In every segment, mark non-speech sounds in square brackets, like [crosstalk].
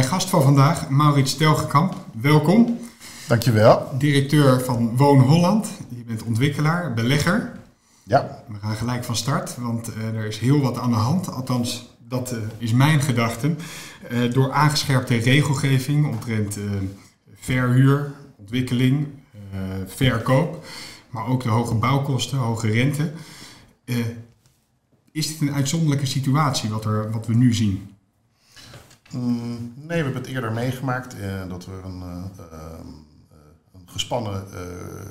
Mijn gast van vandaag, Maurits Telgekamp. Welkom. Dankjewel. Directeur van Woon Holland. Je bent ontwikkelaar, belegger. Ja. We gaan gelijk van start, want uh, er is heel wat aan de hand. Althans, dat uh, is mijn gedachte. Uh, door aangescherpte regelgeving omtrent verhuur, ontwikkeling, verkoop, maar ook de hoge bouwkosten, hoge rente. is dit een uitzonderlijke situatie wat, er, wat we nu zien? Mm, nee, we hebben het eerder meegemaakt dat we een een gespannen uh,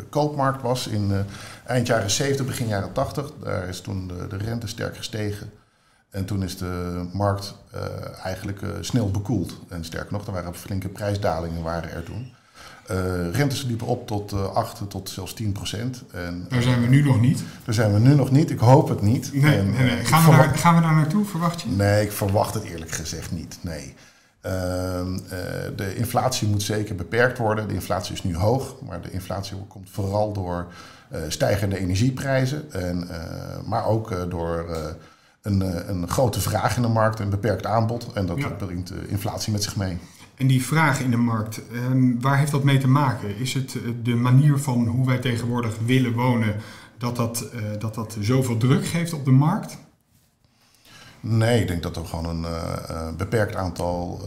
koopmarkt was in uh, eind jaren 70, begin jaren 80. Daar is toen de, de rente sterk gestegen. En toen is de markt uh, eigenlijk snel bekoeld. En sterker nog, er waren flinke prijsdalingen waren er toen. Rentes liepen op tot 8 tot zelfs 10 procent. En, daar zijn we nu nog niet. Daar zijn we nu nog niet. Ik hoop het niet. Nee, en, nee, nee. Gaan, we daar, gaan we daar naartoe, verwacht je? Nee, ik verwacht het eerlijk gezegd niet. Nee. Uh, de inflatie moet zeker beperkt worden. De inflatie is nu hoog, maar de inflatie komt vooral door uh, stijgende energieprijzen. En, uh, maar ook door een, een, grote vraag in de markt, een beperkt aanbod. En dat ja. brengt inflatie met zich mee. En die vraag in de markt, ehm, waar heeft dat mee te maken? Is het de manier van hoe wij tegenwoordig willen wonen, dat dat, dat, dat zoveel druk geeft op de markt? Nee, ik denk dat er gewoon een uh, beperkt aantal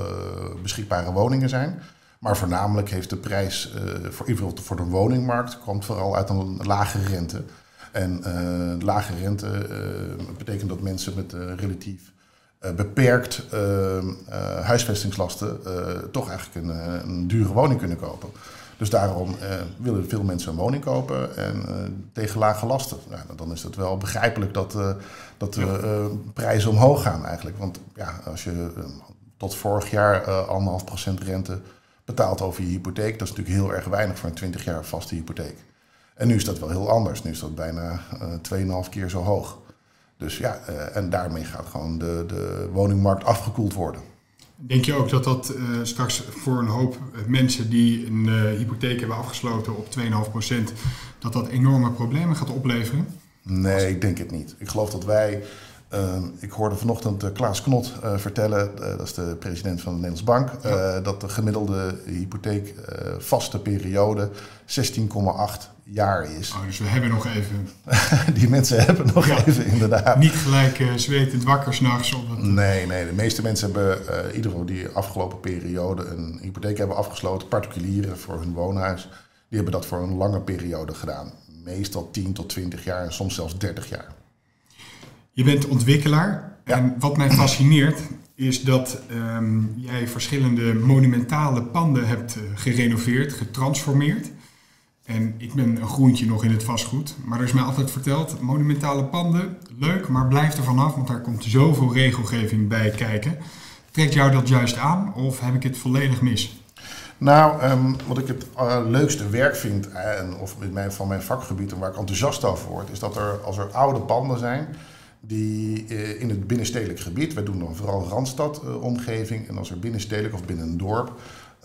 beschikbare woningen zijn. Maar voornamelijk heeft de prijs uh, voor, voor de woningmarkt komt vooral uit een lage rente. En lage rente betekent dat mensen met relatief beperkt huisvestingslasten toch eigenlijk een, een dure woning kunnen kopen. Dus daarom uh, willen veel mensen een woning kopen en uh, tegen lage lasten. Nou, dan is het wel begrijpelijk dat, uh, dat de prijzen omhoog gaan eigenlijk. Want ja, als je tot vorig jaar anderhalf procent rente betaalt over je hypotheek, dat is natuurlijk heel erg weinig voor een 20 jaar vaste hypotheek. En nu is dat wel heel anders. Nu is dat bijna 2,5 keer zo hoog. Dus ja, en daarmee gaat gewoon de, de woningmarkt afgekoeld worden. Denk je ook dat dat uh, straks voor een hoop mensen die een uh, hypotheek hebben afgesloten op 2,5%, dat dat enorme problemen gaat opleveren? Nee, ik denk het niet. Ik geloof dat wij. Uh, ik hoorde vanochtend uh, Klaas Knot vertellen, dat is de president van de Nederlandse Bank, ja. dat de gemiddelde hypotheek vaste periode 16,8 jaar is. Oh, dus we hebben nog even. [laughs] die mensen hebben nog ja. even, inderdaad. Niet gelijk uh, zwetend wakker s'nachts. Het... Nee, nee. De meeste mensen hebben uh, in ieder geval die afgelopen periode een hypotheek hebben afgesloten. Particulieren voor hun woonhuis. Die hebben dat voor een lange periode gedaan. Meestal 10 tot 20 jaar en soms zelfs 30 jaar. Je bent ontwikkelaar. Ja. En wat mij fascineert is dat um, jij verschillende monumentale panden hebt uh, gerenoveerd, getransformeerd. En ik ben een groentje nog in het vastgoed. Maar er is mij altijd verteld, monumentale panden, leuk, maar blijf er vanaf, want daar komt zoveel regelgeving bij kijken. Trekt jou dat juist aan of heb ik het volledig mis? Nou, um, wat ik het uh, leukste werk vind, en, of mijn, van mijn vakgebied en waar ik enthousiast over word, is dat er als er oude panden zijn die uh, in het binnenstedelijk gebied, wij doen dan vooral Randstad-omgeving, en als er binnenstedelijk of binnen een dorp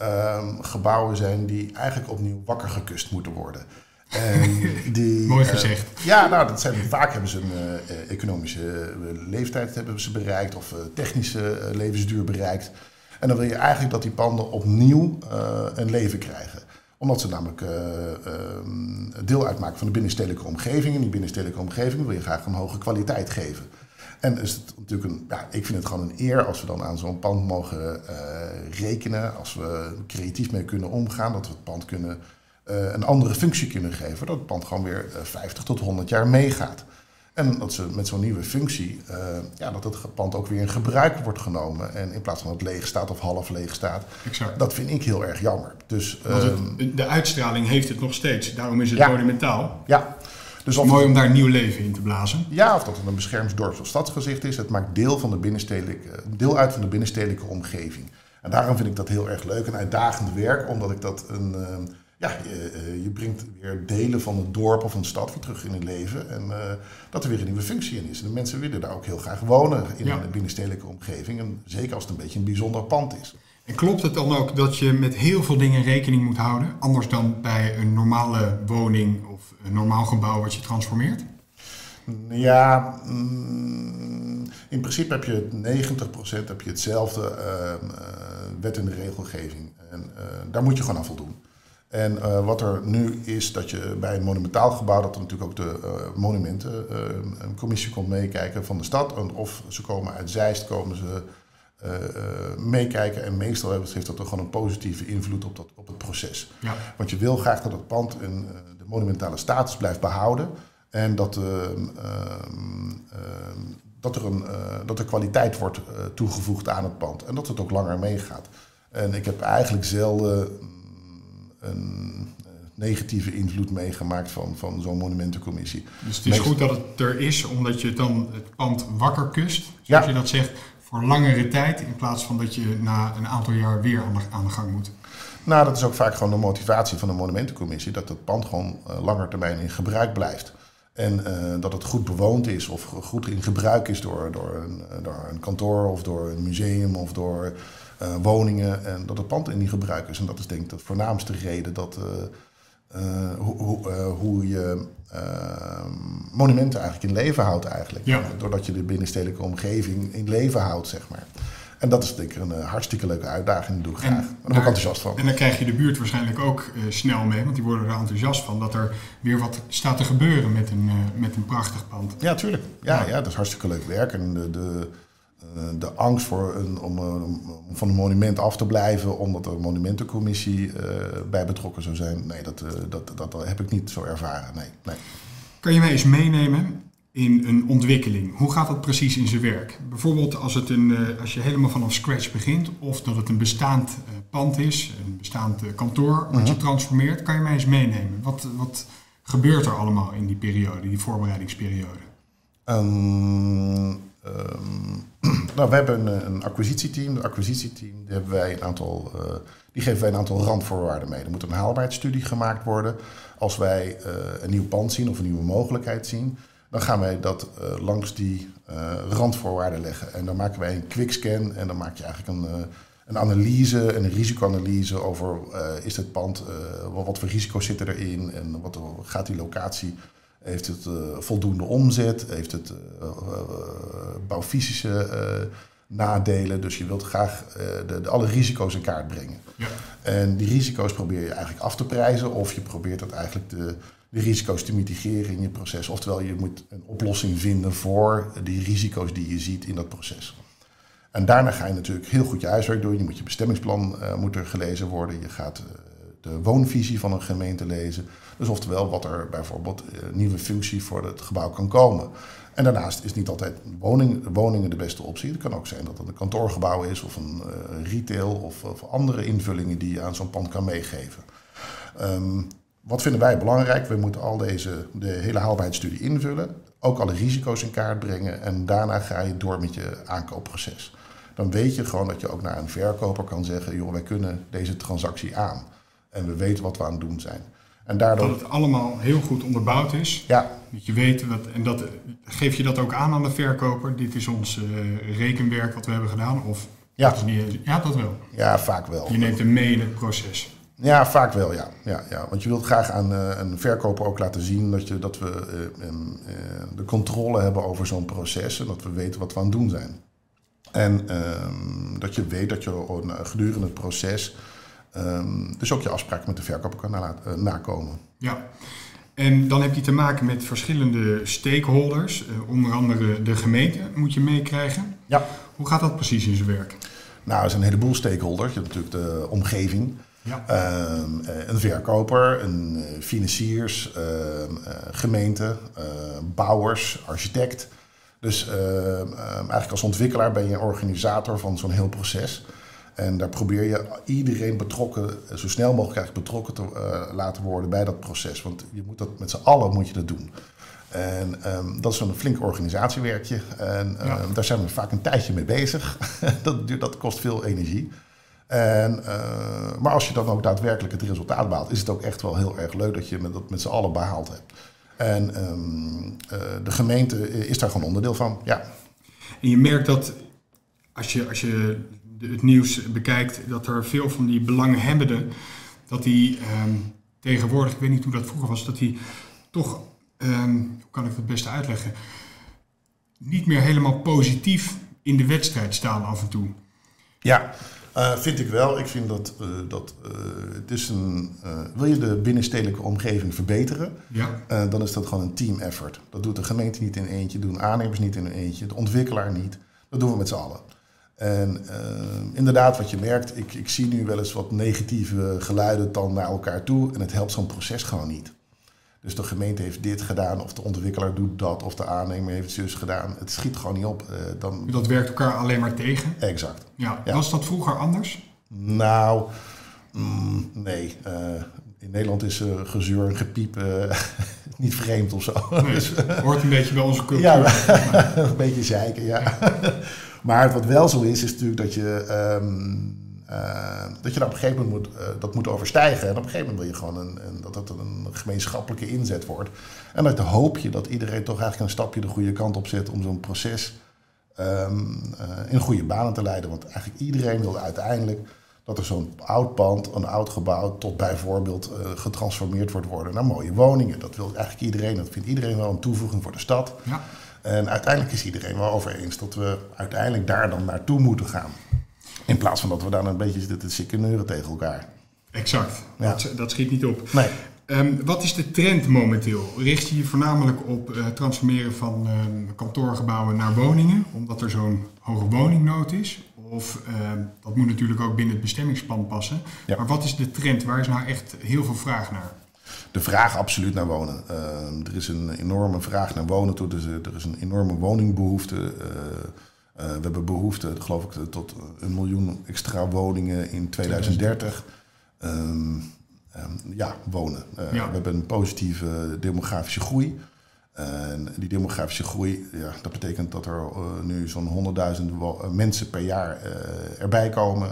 um, gebouwen zijn die eigenlijk opnieuw wakker gekust moeten worden. En [laughs] die, Mooi gezegd. Uh, ja, nou, dat zijn, vaak hebben ze een uh, economische leeftijd hebben ze bereikt of uh, technische levensduur bereikt. En dan wil je eigenlijk dat die panden opnieuw een leven krijgen omdat ze namelijk ehm, deel uitmaken van de binnenstedelijke omgeving. En die binnenstedelijke omgeving wil je graag een hoge kwaliteit geven. En is het natuurlijk een, ja, ik vind het gewoon een eer als we dan aan zo'n pand mogen uh, rekenen. Als we creatief mee kunnen omgaan, dat we het pand kunnen, uh, een andere functie kunnen geven. Dat het pand gewoon weer uh, 50 tot 100 jaar meegaat. En dat ze met zo'n nieuwe functie, ja, dat het pand ook weer in gebruik wordt genomen. En in plaats van dat het leeg staat of half leeg staat. Exact. Dat vind ik heel erg jammer. Dus, het, de uitstraling heeft het nog steeds. Daarom is het ja, monumentaal. Ja, dus Mooi om daar nieuw leven in te blazen. Ja, of dat het een beschermd dorps- of stadsgezicht is. Het maakt deel, van de binnenstedelijke, deel uit van de binnenstedelijke omgeving. En daarom vind ik dat heel erg leuk en uitdagend werk. Omdat ik dat een... Uh, ja, je, je, brengt weer delen van het dorp of een stad weer terug in het leven. En uh, dat er weer een nieuwe functie in is. En de mensen willen daar ook heel graag wonen in ja. een binnenstedelijke omgeving. En zeker als het een beetje een bijzonder pand is. En klopt het dan ook dat je met heel veel dingen rekening moet houden? Anders dan bij een normale woning een normaal gebouw wat je transformeert? Ja, mm, In principe heb je 90% heb je hetzelfde uh, wet en regelgeving. En daar moet je gewoon aan voldoen. En wat er nu is, dat je bij een monumentaal gebouw, dat er natuurlijk ook de monumentencommissie komt meekijken van de stad. of ze komen uit Zeist, komen ze meekijken. En meestal heeft dat toch gewoon een positieve invloed op, dat, op het proces. Ja. Want je wil graag dat het pand een, de monumentale status blijft behouden. En dat, ehm, ehm, dat, er een, uh, dat er kwaliteit wordt uh, toegevoegd aan het pand. En dat het ook langer meegaat. En ik heb eigenlijk zelden een uh, negatieve invloed meegemaakt van, van zo'n monumentencommissie. Dus het is goed dat het er is, omdat je dan het pand wakker kust, zoals je dat zegt, voor langere tijd, in plaats van dat je na een aantal jaar weer aan de, aan de gang moet. Nou, dat is ook vaak gewoon de motivatie van de monumentencommissie, dat het pand gewoon langer termijn in gebruik blijft. En uh, dat het goed bewoond is of goed in gebruik is door, door, een, eh, door een kantoor of door een museum of door uh, woningen. En dat het pand in die gebruik is. En dat is denk ik de voornaamste reden dat uh, hoe, hoe je monumenten eigenlijk in leven houdt eigenlijk. Ja. Doordat je de binnenstedelijke omgeving in leven houdt, zeg maar. En dat is denk ik een uh, hartstikke leuke uitdaging. Dat doe ik graag. Daar ben ik enthousiast van. En dan krijg je de buurt waarschijnlijk ook uh, snel mee. Want die worden er enthousiast van. Dat er weer wat staat te gebeuren met een, uh, met een prachtig pand. Ja, tuurlijk. Ja, ja. dat is hartstikke leuk werk. En de, de, de angst voor een, om, om, van een monument af te blijven. Omdat er een monumentencommissie bij betrokken zou zijn. Nee, dat, dat, dat, dat heb ik niet zo ervaren. Nee, nee. Kan je mij eens meenemen in een ontwikkeling. Hoe gaat dat precies in zijn werk? Bijvoorbeeld als, het een, eh, als je helemaal vanaf scratch begint, of dat het een bestaand eh, pand is, een bestaand eh, kantoor, wat je mhm. transformeert, kan je mij eens meenemen. Wat, wat gebeurt er allemaal in die periode, die voorbereidingsperiode? Um, [clears throat] nou, we hebben een, een acquisitieteam. Dat acquisitieteam die hebben wij een aantal, die geven wij een aantal randvoorwaarden mee. Er moet een haalbaarheidsstudie gemaakt worden. Als wij een nieuw pand zien of een nieuwe mogelijkheid zien, dan gaan wij dat uh, langs die randvoorwaarden leggen. En dan maken wij een quickscan en dan maak je eigenlijk een, een analyse, een risicoanalyse over is het pand, wat voor risico's zitten erin en wat gaat die locatie, heeft het voldoende omzet, heeft het bouwfysische nadelen. Dus je wilt graag de, de, alle risico's in kaart brengen. Ja. En die risico's probeer je eigenlijk af te prijzen of je probeert het eigenlijk te de risico's te mitigeren in je proces. Oftewel, je moet een oplossing vinden voor die risico's die je ziet in dat proces. En daarna ga je natuurlijk heel goed je huiswerk doen. Je moet je bestemmingsplan uh, moet er gelezen worden. Je gaat uh, de woonvisie van een gemeente lezen. Dus oftewel wat er bijvoorbeeld uh, nieuwe functie voor het gebouw kan komen. En daarnaast is niet altijd woning, woningen de beste optie. Het kan ook zijn dat het een kantoorgebouw is of een retail of, of, andere invullingen die je aan zo'n pand kan meegeven. Um, wat vinden wij belangrijk? We moeten al deze, de hele haalbaarheidsstudie invullen, ook alle risico's in kaart brengen en daarna ga je door met je aankoopproces. Dan weet je gewoon dat je ook naar een verkoper kan zeggen, joh, wij kunnen deze transactie aan. En we weten wat we aan het doen zijn. En daardoor... Dat het allemaal heel goed onderbouwd is. Ja. Dat je weet, wat, en dat, geef je dat ook aan aan de verkoper? Dit is ons uh, rekenwerk wat we hebben gedaan? Of ja. Dat niet, ja, dat wel. Ja, vaak wel. Je neemt hem mee in het proces. Ja, vaak wel, ja. ja, ja. Want je wilt graag aan uh, een verkoper ook laten zien dat, je, dat we uh, de controle hebben over zo'n proces en dat we weten wat we aan het doen zijn. En ehm, dat je weet dat je gedurende het proces um, dus ook je afspraken met de verkoper kan nakomen. Ja, en dan heb je te maken met verschillende stakeholders, onder andere de gemeente moet je meekrijgen. Ja. Hoe gaat dat precies in zijn werk? Nou, er zijn een heleboel stakeholders. Je hebt natuurlijk de omgeving. Ja. Ehm, eh, een verkoper, een eh, financiers, uh, gemeente, bouwers, architect. Dus ehm, eigenlijk als ontwikkelaar ben je een organisator van zo'n heel proces. En daar probeer je iedereen betrokken, zo snel mogelijk eigenlijk betrokken te laten worden bij dat proces. Want je moet dat met z'n allen moet je dat doen. En dat is een flink organisatiewerkje. En daar zijn we vaak een tijdje mee bezig. [laughs] dat, dat kost veel energie. En, uh, maar als je dan ook daadwerkelijk het resultaat behaalt, is het ook echt wel heel erg leuk dat je dat met z'n allen behaald hebt. En um, uh, de gemeente is daar gewoon onderdeel van, ja. En je merkt dat als je, als je het nieuws bekijkt, dat er veel van die belanghebbenden, dat die um, tegenwoordig, ik weet niet hoe dat vroeger was, dat die toch, um, hoe kan ik het beste uitleggen, niet meer helemaal positief in de wedstrijd staan af en toe. Ja, uh, vind ik wel. Ik vind dat, uh, dat uh, het is een. wil je de binnenstedelijke omgeving verbeteren, ja. dan is dat gewoon een team effort. Dat doet de gemeente niet in eentje, doen aannemers niet in een eentje, de ontwikkelaar niet. Dat doen we met z'n allen. En inderdaad, wat je merkt, ik, ik zie nu wel eens wat negatieve geluiden dan naar elkaar toe. En het helpt zo'n proces gewoon niet. Dus de gemeente heeft dit gedaan, of de ontwikkelaar doet dat, of de aannemer heeft zus gedaan. Het schiet gewoon niet op. Uh, dan... Dat werkt elkaar alleen maar tegen? Exact. Ja. Was dat vroeger anders? Nou, mm, nee. Uh, in Nederland is uh, gezeur en gepiep [laughs] niet vreemd of zo. Nee, dus, hoort een beetje bij onze cultuur. Ja, [laughs] een beetje zeiken, ja. Maar wat wel zo is, is natuurlijk dat je... Um, dat je dat op een gegeven moment moet, uh, dat moet overstijgen. En op een gegeven moment wil je gewoon een, dat het een gemeenschappelijke inzet wordt. En dan hoop je dat iedereen toch eigenlijk een stapje de goede kant op zet om zo'n proces um, uh, in goede banen te leiden. Want eigenlijk iedereen wil uiteindelijk dat er zo'n oud pand, een oud gebouw, tot bijvoorbeeld getransformeerd wordt worden naar mooie woningen. Dat wil eigenlijk iedereen. Dat vindt iedereen wel een toevoeging voor de stad. Ja. En uiteindelijk is iedereen wel over eens dat we uiteindelijk daar dan naartoe moeten gaan. In plaats van dat we dan een beetje zitten te sikkeneuren tegen elkaar. Exact. Ja. Dat, dat, schiet niet op. Nee. Um, wat is de trend momenteel? Richt je je voornamelijk op het uh, transformeren van um, kantoorgebouwen naar woningen, omdat er zo'n hoge woningnood is? Of uh, dat moet natuurlijk ook binnen het bestemmingsplan passen. Ja. Maar wat is de trend? Waar is nou echt heel veel vraag naar? De vraag absoluut naar wonen. Uh, er is een enorme vraag naar wonen toe. Dus, er is een enorme woningbehoefte. Uh, we hebben behoefte, geloof ik, tot een miljoen extra woningen in 2030. Um, um, ja, wonen. Ja. We hebben een positieve demografische groei. En die demografische groei, ja, dat betekent dat er nu zo'n 100.000 wo- uh, mensen per jaar erbij komen.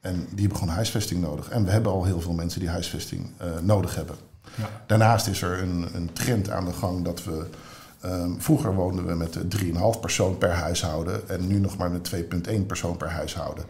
En die hebben gewoon huisvesting nodig. En we hebben al heel veel mensen die huisvesting uh, nodig hebben. Ja. Daarnaast is er een, een trend aan de gang dat we. Um, vroeger woonden we met 3,5 persoon per huishouden en nu nog maar met 2,1 persoon per huishouden.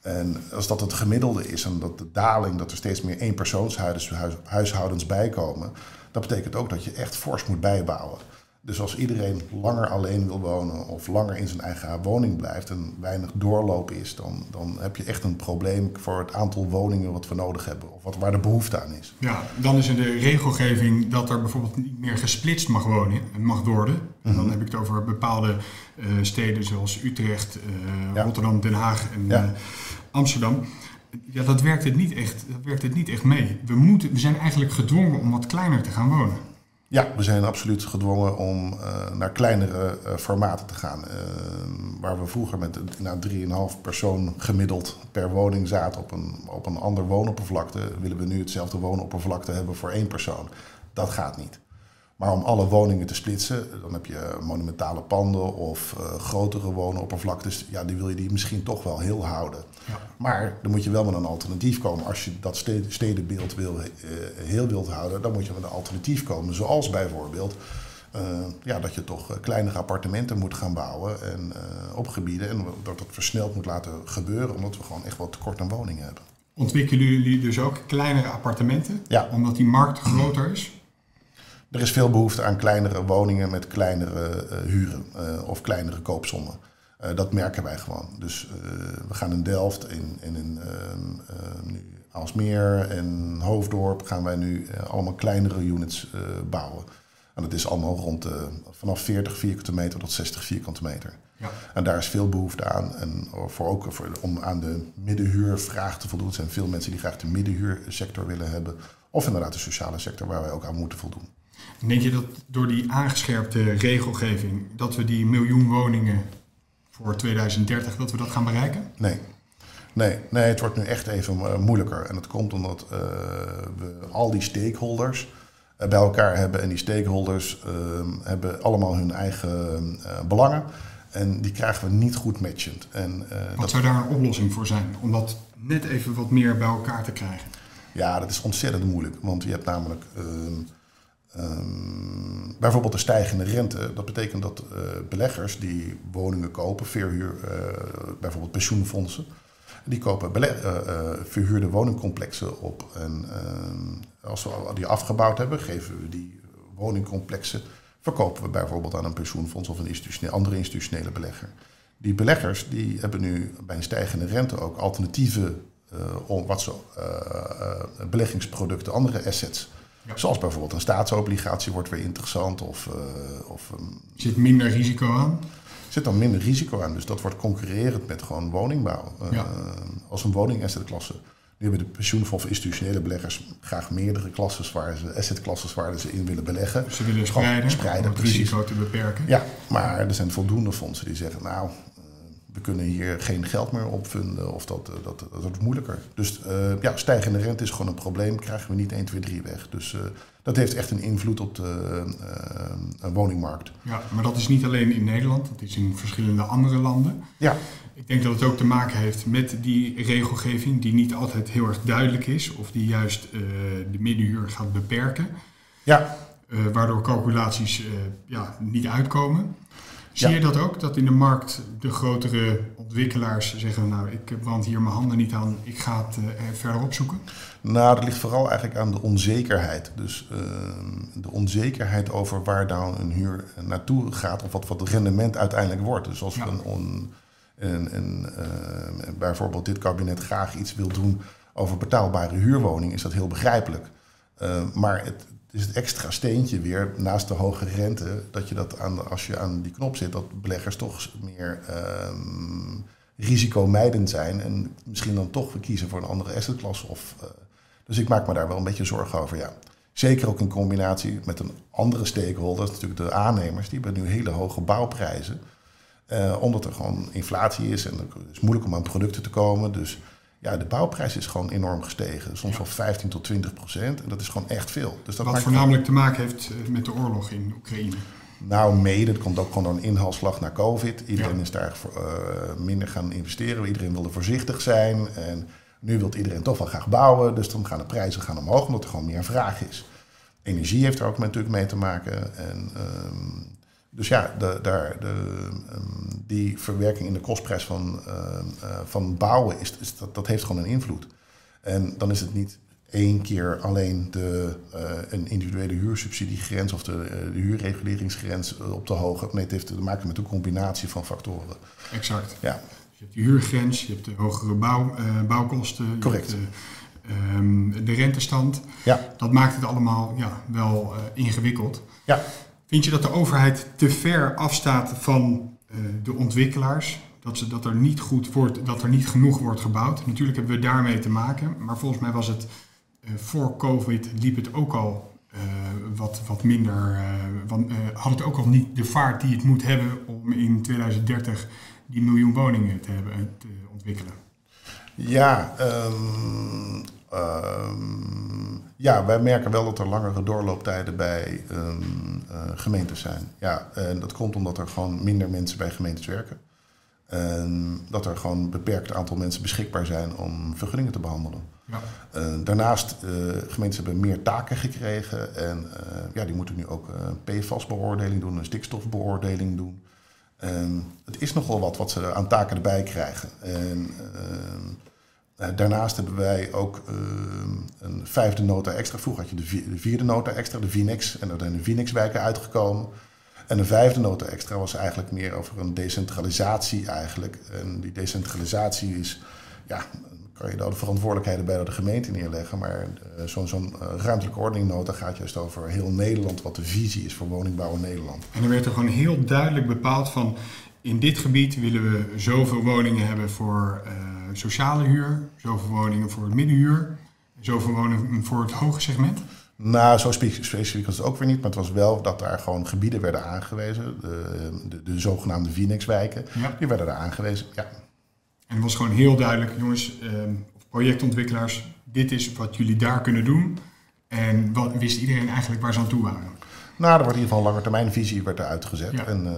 En als dat het gemiddelde is en dat de daling, dat er steeds meer eenpersoonshuishoudens bijkomen, dat betekent ook dat je echt fors moet bijbouwen. Dus als iedereen langer alleen wil wonen of langer in zijn eigen woning blijft en weinig doorloop is, dan, dan heb je echt een probleem voor het aantal woningen wat we nodig hebben of wat, waar de behoefte aan is. Ja, dan is er de regelgeving dat er bijvoorbeeld niet meer gesplitst mag wonen, mag worden. En dan Mhm. heb ik het over bepaalde uh, steden zoals Utrecht, uh, Ja. Rotterdam, Den Haag en Ja. uh, Amsterdam. Ja, dat werkt het niet echt, dat werkt het niet echt mee. We, moeten, we zijn eigenlijk gedwongen om wat kleiner te gaan wonen. Ja, we zijn absoluut gedwongen om uh, naar kleinere uh, formaten te gaan. Uh, waar we vroeger met nou, 3,5 persoon gemiddeld per woning zaten op een, op een ander woonoppervlakte, willen we nu hetzelfde woonoppervlakte hebben voor één persoon. Dat gaat niet. Maar om alle woningen te splitsen, dan heb je monumentale panden of uh, grotere woonoppervlaktes. Ja, die wil je die misschien toch wel heel houden. Ja. Maar dan moet je wel met een alternatief komen. Als je dat stedenbeeld wil, uh, heel wilt houden, dan moet je met een alternatief komen. Zoals bijvoorbeeld uh, ja, dat je toch kleinere appartementen moet gaan bouwen en, op gebieden. En dat dat versneld moet laten gebeuren, omdat we gewoon echt wel tekort aan woningen hebben. Ontwikkelen jullie dus ook kleinere appartementen? Ja. Omdat die markt groter is? Er is veel behoefte aan kleinere woningen met kleinere uh, huren uh, of kleinere koopsommen. Uh, dat merken wij gewoon. Dus we gaan in Delft, in, in, in nu Aalsmeer en Hoofddorp gaan wij nu allemaal kleinere units bouwen. En dat is allemaal rond vanaf 40 vierkante meter tot 60 vierkante meter. Ja. En daar is veel behoefte aan. En voor ook voor, om aan de middenhuurvraag te voldoen. Er zijn veel mensen die graag de middenhuursector willen hebben. Of inderdaad de sociale sector waar wij ook aan moeten voldoen. Denk je dat door die aangescherpte regelgeving, dat we die miljoen woningen voor 2030, dat we dat gaan bereiken? Nee. Nee, nee het wordt nu echt even uh, moeilijker. En dat komt omdat uh, we al die stakeholders uh, bij elkaar hebben. En die stakeholders hebben allemaal hun eigen belangen. En die krijgen we niet goed matchend. En, wat dat... zou daar een oplossing voor zijn? Om dat net even wat meer bij elkaar te krijgen? Ja, dat is ontzettend moeilijk. Want je hebt namelijk... Um, bijvoorbeeld de stijgende rente. Dat betekent dat uh, beleggers die woningen kopen, verhuur, uh, bijvoorbeeld pensioenfondsen, die kopen uh, verhuurde woningcomplexen op. En als we die afgebouwd hebben, geven we die woningcomplexen, verkopen we bijvoorbeeld aan een pensioenfonds of een institutioneel, andere institutionele belegger. Die beleggers die hebben nu bij een stijgende rente ook alternatieve om wat uh, beleggingsproducten, andere assets. Zoals bijvoorbeeld een staatsobligatie wordt weer interessant. Of, of, um, zit minder risico aan? Zit dan minder risico aan. Dus dat wordt concurrerend met gewoon woningbouw. Ja. als een woningassetklasse. Nu hebben de pensioenfonds of institutionele beleggers graag meerdere klasses waar ze, assetklasses waar ze in willen beleggen. Dus ze willen spreiden, spreiden om het risico te beperken. Ja, maar er zijn voldoende fondsen die zeggen, nou, we kunnen hier geen geld meer opvinden of dat, eh, dat, dat wordt moeilijker. Dus uh, ja, stijgende rente is gewoon een probleem, krijgen we niet 1, 2, 3 weg. Dus uh, dat heeft echt een invloed op de uh, woningmarkt. Ja, maar dat is niet alleen in Nederland, dat is in verschillende andere landen. Ja. Ik denk dat het ook te maken heeft met die regelgeving die niet altijd heel erg duidelijk is of die juist de middenhuur gaat beperken. Ja. waardoor calculaties ja, niet uitkomen. Zie je dat ook? Dat in de markt de grotere ontwikkelaars zeggen, nou ik brand hier mijn handen niet aan, ik ga het uh, verder opzoeken? Nou, dat ligt vooral eigenlijk aan de onzekerheid. Dus uh, de onzekerheid over waar nou een huur naartoe gaat of wat, wat het rendement uiteindelijk wordt. Dus als ja. een, on, een, een uh, bijvoorbeeld dit kabinet graag iets wil doen over betaalbare huurwoning, is dat heel begrijpelijk. maar het, is het extra steentje weer, naast de hoge rente, dat je dat aan, als je aan die knop zit, dat beleggers toch meer um, risicomijdend zijn en misschien dan toch kiezen voor een andere assetklasse. Of, uh, dus ik maak me daar wel een beetje zorgen over, ja. Zeker ook in combinatie met een andere stakeholder, natuurlijk de aannemers, die hebben nu hele hoge bouwprijzen. Uh, omdat er gewoon inflatie is en het is moeilijk om aan producten te komen. Dus ja, de bouwprijs is gewoon enorm gestegen. Soms wel 15 tot 20 procent. En dat is gewoon echt veel. Dus dat Wat voornamelijk te maken heeft eh, met de oorlog in Oekraïne. Nou, mede. Dat komt ook gewoon door een inhaalslag naar COVID. Iedereen is daar uh, minder gaan investeren. Iedereen wilde voorzichtig zijn. En nu wil iedereen toch wel graag bouwen. Dus dan gaan de prijzen gaan omhoog, omdat er gewoon meer vraag is. Energie heeft er ook natuurlijk mee te maken. En uh, dus ja, de, de, ehm, die verwerking in de kostprijs van, ehm, eh, van bouwen, is, is, dat, dat heeft gewoon een invloed. En dan is het niet één keer alleen de, uh, een individuele huursubsidiegrens of de, uh, de huurreguleringsgrens op de hoge. Nee, het heeft te maken met een combinatie van factoren. Exact. Ja. Je hebt de huurgrens, je hebt de hogere bouw, bouwkosten. Correct. De, um, de, rentestand. Ja. Dat maakt het allemaal ja, wel ingewikkeld. Ja. Vind je dat de overheid te ver afstaat van uh, de ontwikkelaars? Dat, ze, dat, er niet goed wordt, dat er niet genoeg wordt gebouwd? Natuurlijk hebben we daarmee te maken, maar volgens mij was het uh, voor COVID liep het ook al uh, wat, wat minder. Want, had het ook al niet de vaart die het moet hebben om in 2030 die miljoen woningen te, hebben, te ontwikkelen. Ja, um, ja, wij merken wel dat er langere doorlooptijden bij um, uh, gemeentes zijn. Ja, en dat komt omdat er gewoon minder mensen bij gemeentes werken. En dat er gewoon een beperkt aantal mensen beschikbaar zijn om vergunningen te behandelen. Ja. Uh, daarnaast, uh, gemeenten hebben meer taken gekregen. En ja, die moeten nu ook PFAS-beoordeling doen, een stikstofbeoordeling doen. En het is nogal wat wat ze aan taken erbij krijgen. En ehm, eh, daarnaast hebben wij ook uh, een vijfde nota extra. Vroeger had je de, vierde nota extra, de Vinex. En er zijn de Vinex-wijken uitgekomen. En de vijfde nota extra was eigenlijk meer over een decentralisatie eigenlijk. En die decentralisatie is, ja, kan je daar de verantwoordelijkheden bij de gemeente neerleggen. Maar uh, zo'n zo ruimtelijke ordeningnota gaat juist over heel Nederland, wat de visie is voor woningbouw in Nederland. En er werd er gewoon heel duidelijk bepaald van, in dit gebied willen we zoveel woningen hebben voor... Uh, sociale huur, zoveel woningen voor het middenhuur, zoveel woningen voor het hoge segment? Nou, zo specifiek was het ook weer niet, maar het was wel dat daar gewoon gebieden werden aangewezen, de, de, de zogenaamde Vinex-wijken, ja. die werden daar aangewezen, ja. En het was gewoon heel duidelijk, jongens, eh, projectontwikkelaars, dit is wat jullie daar kunnen doen. En wat, wist iedereen eigenlijk waar ze aan toe waren? Nou, er wordt in ieder geval een lange termijn visie werd er uitgezet. Ja. En uh,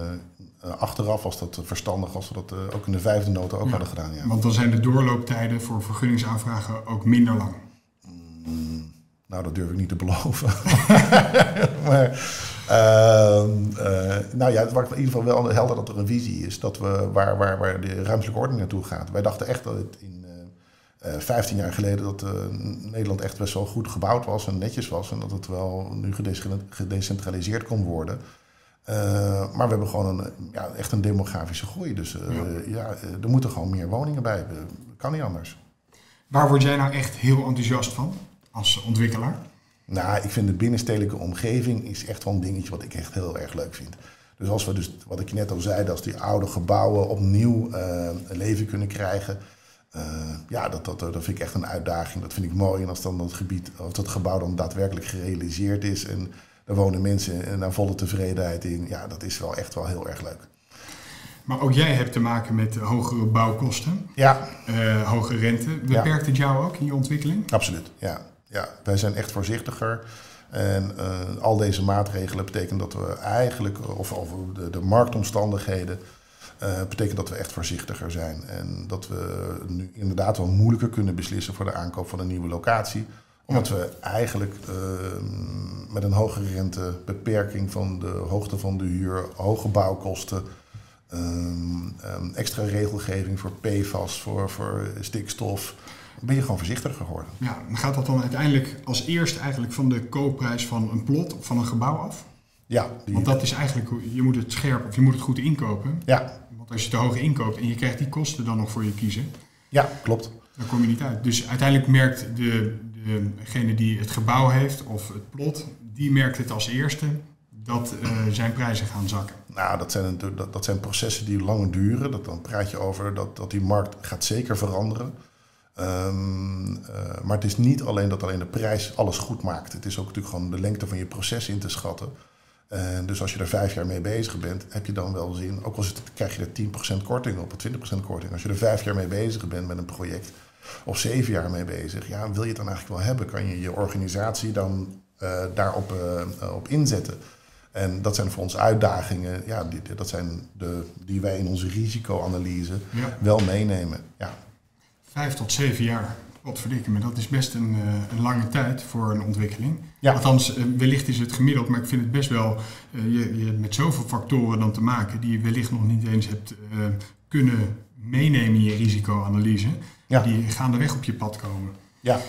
achteraf was dat verstandig als we dat uh, ook in de vijfde nota ook ja, hadden gedaan. Ja. Want dan zijn de doorlooptijden voor vergunningsaanvragen ook minder lang. Mm, nou, dat durf ik niet te beloven. [laughs] maar, uh, nou ja, het wordt in ieder geval wel helder dat er een visie is dat we, waar, waar, waar de ruimtelijke ordening naartoe gaat. Wij dachten echt dat het in 15 jaar geleden dat Nederland echt best wel goed gebouwd was en netjes was. En dat het wel nu gedecentraliseerd kon worden. Maar we hebben gewoon een, ja, echt een demografische groei. Dus ja. ja. er moeten gewoon meer woningen bij. kan niet anders. Waar word jij nou echt heel enthousiast van als ontwikkelaar? Nou, ik vind de binnenstedelijke omgeving is echt wel een dingetje wat ik echt heel erg leuk vind. Dus als we dus, wat ik je net al zei, als die oude gebouwen opnieuw uh, leven kunnen krijgen. Uh, ja, dat, dat, dat vind ik echt een uitdaging. Dat vind ik mooi. En als dan dat gebied, of dat gebouw dan daadwerkelijk gerealiseerd is en wonen mensen naar volle tevredenheid in, ja, dat is wel echt wel heel erg leuk. Maar ook jij hebt te maken met hogere bouwkosten. Ja. Uh, hoge rente. Beperkt het jou ook in je ontwikkeling? Absoluut, ja. ja. Wij zijn echt voorzichtiger. En uh, al deze maatregelen betekenen dat we eigenlijk, of de, de marktomstandigheden, uh, betekent dat we echt voorzichtiger zijn. En dat we nu inderdaad wel moeilijker kunnen beslissen voor de aankoop van een nieuwe locatie. Omdat we eigenlijk uh, met een hogere rente, beperking van de hoogte van de huur, hoge bouwkosten, um, extra regelgeving voor PFAS, voor, voor stikstof ben je gewoon voorzichtiger geworden. Ja, gaat dat dan uiteindelijk als eerst eigenlijk van de koopprijs van een plot of van een gebouw af? Ja. Want dat is eigenlijk, je moet het scherp of je moet het goed inkopen. Ja. Want als je te hoog inkoopt en je krijgt die kosten dan nog voor je kiezen. Ja, klopt. Dan kom je niet uit. Dus uiteindelijk merkt de, degene die het gebouw heeft of het plot, die merkt het als eerste dat uh, zijn prijzen gaan zakken. Nou, dat zijn, dat, dat zijn processen die lang duren. Dat, dan praat je over dat, dat die markt gaat zeker veranderen. Um, maar het is niet alleen dat alleen de prijs alles goed maakt. Het is ook natuurlijk gewoon de lengte van je proces in te schatten. En dus als je er vijf jaar mee bezig bent, heb je dan wel zin. Ook al krijg je er 10% korting op, of 20% korting. Als je er vijf jaar mee bezig bent met een project, of zeven jaar mee bezig, ja, wil je het dan eigenlijk wel hebben? Kan je je organisatie dan uh, daarop uh, op inzetten? En dat zijn voor ons uitdagingen, ja, die, dat zijn de, die wij in onze risicoanalyse ja. wel meenemen. Ja. Vijf tot zeven jaar, wat verdikken me, dat is best een, uh, een, lange tijd voor een ontwikkeling. Ja. Althans, wellicht is het gemiddeld, maar ik vind het best wel, je, je hebt met zoveel factoren dan te maken die je wellicht nog niet eens hebt kunnen meenemen in je risicoanalyse. Ja. Die gaandeweg op je pad komen. Ja,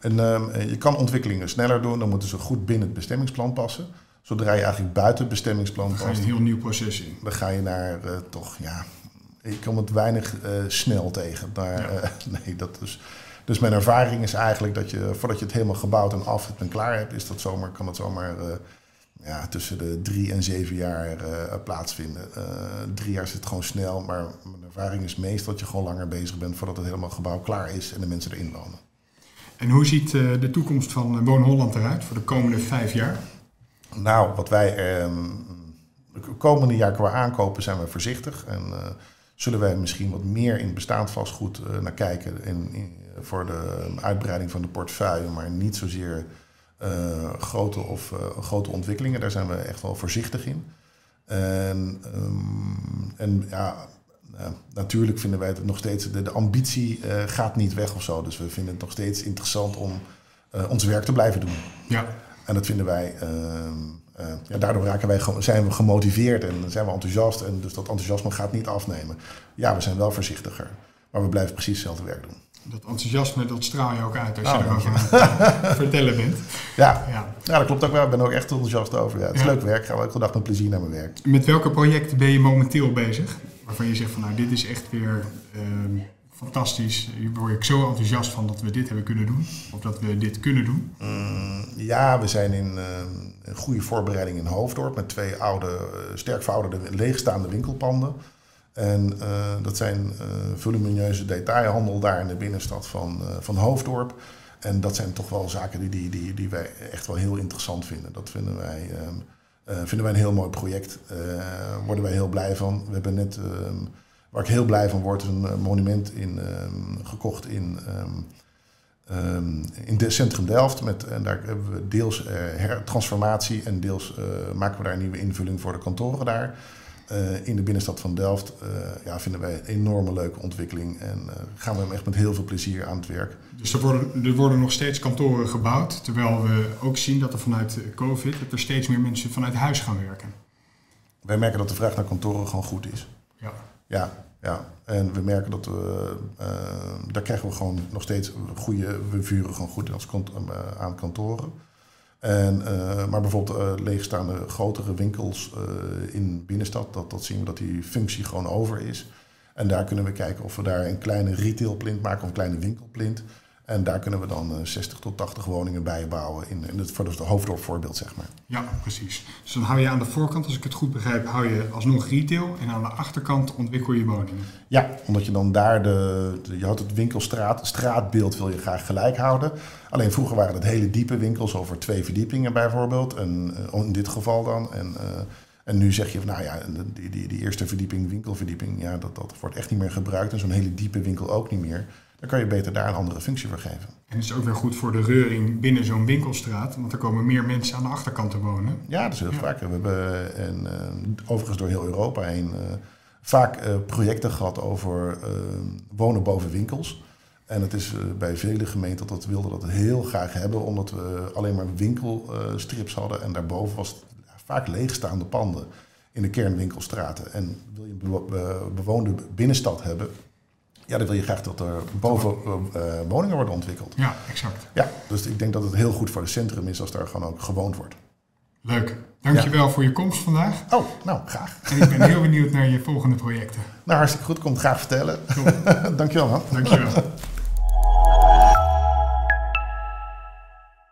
en ehm, je kan ontwikkelingen sneller doen, dan moeten ze goed binnen het bestemmingsplan passen. Zodra je eigenlijk buiten het bestemmingsplan past... Dan ga je een heel nieuw proces in. Dan ga je naar toch, ja, ik kom het weinig uh, snel tegen. Maar uh, [laughs] nee, dat is. Dus mijn ervaring is eigenlijk dat je voordat je het helemaal gebouwd en af hebt en klaar hebt, is dat zomaar, kan dat zomaar ja, tussen de drie en zeven jaar plaatsvinden. drie jaar zit gewoon snel, maar mijn ervaring is meestal dat je gewoon langer bezig bent voordat het helemaal gebouw klaar is en de mensen erin wonen. En hoe ziet de toekomst van Woon Holland eruit voor de komende vijf jaar? Nou, wat wij ehm, de komende jaar qua aankopen zijn we voorzichtig. En zullen wij misschien wat meer in bestaand vastgoed naar kijken in, in, voor de uitbreiding van de portefeuille, maar niet zozeer grote of uh, grote ontwikkelingen. Daar zijn we echt wel voorzichtig in. En, um, en ja, natuurlijk vinden wij het nog steeds, de, de ambitie gaat niet weg of zo. Dus we vinden het nog steeds interessant om ons werk te blijven doen. Ja. En dat vinden wij. Ehm, ja, daardoor raken wij, zijn we gemotiveerd en zijn we enthousiast. En dus dat enthousiasme gaat niet afnemen. Ja, we zijn wel voorzichtiger. Maar we blijven precies hetzelfde werk doen. Dat enthousiasme, dat straal je ook uit als je oh, erover aan het [laughs] vertellen bent. Ja. ja. Ja. dat klopt ook wel. Ik ben er ook echt enthousiast over. Ja, het is leuk werk. Ik ga elke dag met plezier naar mijn werk. Met welke projecten ben je momenteel bezig? Waarvan je zegt van nou, dit is echt weer... Uh, fantastisch. Hier word ik zo enthousiast van dat we dit hebben kunnen doen. Of dat we dit kunnen doen. Mm, ja, we zijn in uh, een goede voorbereiding in Hoofddorp met twee oude, uh, sterk verouderde, leegstaande winkelpanden. En uh, dat zijn volumineuze detailhandel daar in de binnenstad van, van Hoofddorp. En dat zijn toch wel zaken die, die, die, wij echt wel heel interessant vinden. Dat vinden wij, ehm, vinden wij een heel mooi project. Daar worden wij heel blij van. We hebben net ehm, Waar ik heel blij van word, een monument in, um, gekocht in, um, in het centrum Delft. Met, en daar hebben we deels uh, transformatie en deels uh, maken we daar een nieuwe invulling voor de kantoren daar. Uh, in de binnenstad van Delft ja, vinden wij een enorme leuke ontwikkeling en gaan we hem echt met heel veel plezier aan het werk. Dus er worden, er worden nog steeds kantoren gebouwd, terwijl we ook zien dat er vanuit COVID dat er steeds meer mensen vanuit huis gaan werken. Wij merken dat de vraag naar kantoren gewoon goed is. Ja. Ja, ja, en we merken dat we, daar krijgen we gewoon nog steeds goede, we vuren gewoon goed aan kantoren. En, maar bijvoorbeeld leegstaande grotere winkels in binnenstad, dat, dat zien we dat die functie gewoon over is. En daar kunnen we kijken of we daar een kleine retailplint maken of een kleine winkelplint. En daar kunnen we dan 60 tot 80 woningen bij bouwen. In, in het, voor het hoofddorpvoorbeeld, zeg maar. Ja, precies. Dus dan hou je aan de voorkant, als ik het goed begrijp, hou je alsnog retail. En aan de achterkant ontwikkel je woningen. Ja, omdat je dan daar de. je houdt het winkelstraat, straatbeeld wil je graag gelijk houden. Alleen vroeger waren het hele diepe winkels over twee verdiepingen bijvoorbeeld. En in dit geval dan. En, en nu zeg je van, nou ja, die, die, die eerste verdieping, winkelverdieping, ja, dat, dat wordt echt niet meer gebruikt. En zo'n hele diepe winkel ook niet meer. Dan kan je beter daar een andere functie voor geven. En het is ook weer goed voor de reuring binnen zo'n winkelstraat, want er komen meer mensen aan de achterkant te wonen. Ja, dat is heel vaak. We hebben en, uh, overigens door heel Europa heen uh, vaak uh, projecten gehad over wonen boven winkels. En het is bij vele gemeenten dat wilden dat heel graag hebben, omdat we alleen maar winkelstrips hadden en daarboven was het vaak leegstaande panden in de kernwinkelstraten. En wil je een bewoonde binnenstad hebben, ja, dan wil je graag dat er boven uh, woningen worden ontwikkeld. Ja, exact. Ja, dus ik denk dat het heel goed voor het centrum is als daar gewoon ook gewoond wordt. Leuk. Dankjewel ja. voor je komst vandaag. Oh, nou, graag. En ik ben heel benieuwd naar je volgende projecten. Nou, hartstikke goed. Kom het graag vertellen. Cool. [laughs] Dankjewel, man. Dankjewel.